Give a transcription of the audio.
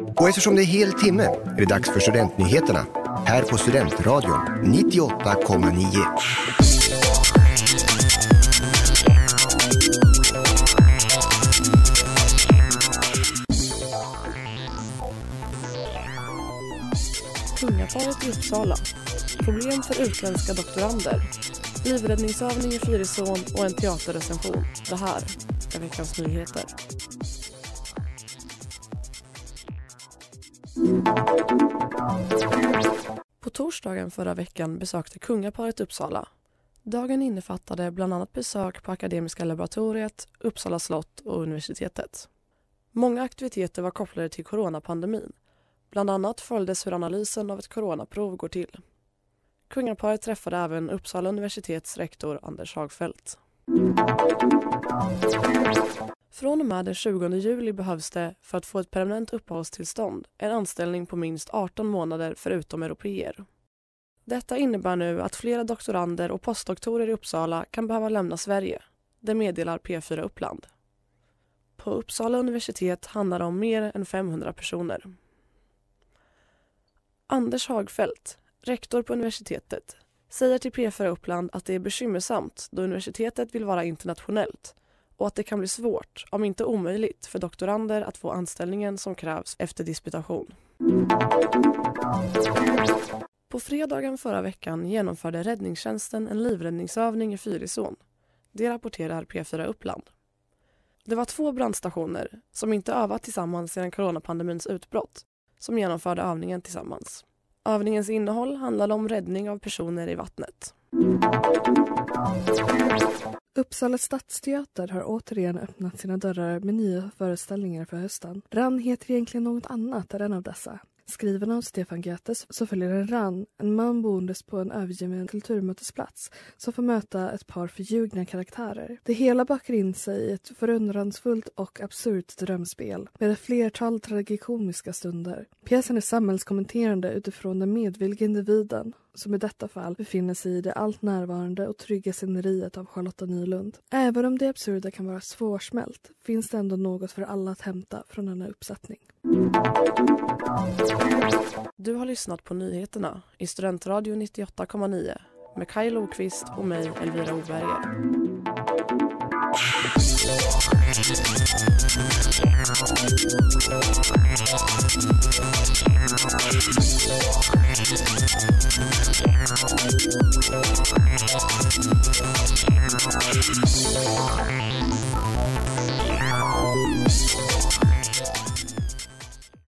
Och eftersom det är hel timme är det dags för Studentnyheterna här på Studentradion 98,9. Kungaparet i Uppsala. Problem för utländska doktorander. Livräddningsövning i Fyrisån och en teaterrecension. Det här är veckans nyheter. Torsdagen förra veckan besökte kungaparet Uppsala. Dagen innefattade bland annat besök på Akademiska laboratoriet, Uppsala slott och universitetet. Många aktiviteter var kopplade till coronapandemin. Bland annat följdes hur analysen av ett coronaprov går till. Kungaparet träffade även Uppsala universitets rektor Anders Hagfeldt. Från och med den 20 juli behövs det, för att få ett permanent uppehållstillstånd, en anställning på minst 18 månader för utomeuropeer. Detta innebär nu att flera doktorander och postdoktorer i Uppsala kan behöva lämna Sverige. Det meddelar P4 Uppland. På Uppsala universitet handlar det om mer än 500 personer. Anders Hagfeldt, rektor på universitetet, säger till P4 Uppland att det är bekymmersamt då universitetet vill vara internationellt och att det kan bli svårt, om inte omöjligt, för doktorander att få anställningen som krävs efter disputation. På fredagen förra veckan genomförde räddningstjänsten en livräddningsövning i Fyrisån. Det rapporterar P4 Uppland. Det var två brandstationer som inte övat tillsammans sedan coronapandemins utbrott som genomförde övningen tillsammans. Övningens innehåll handlade om räddning av personer i vattnet. Uppsala stadsteater har återigen öppnat sina dörrar med nya föreställningar för hösten. Rann heter egentligen något annat är en av dessa. Skriven av Stefan Goethes så följer en Rann, en man boendes på en övergiven kulturmötesplats som får möta ett par förljugna karaktärer. Det hela bakar in sig i ett förundransfullt och absurt drömspel med ett flertal tragikomiska stunder. Pjäsen är samhällskommenterande utifrån den medvilliga individen som i detta fall befinner sig i det allt närvarande och trygga sceneriet av Charlotta Nylund. Även om det absurda kan vara svårsmält finns det ändå något för alla att hämta från denna uppsättning. Du har lyssnat på nyheterna i Studentradio 98,9 med Kaj Lokvist och mig, Elvira Oberger. I'm not going to do that.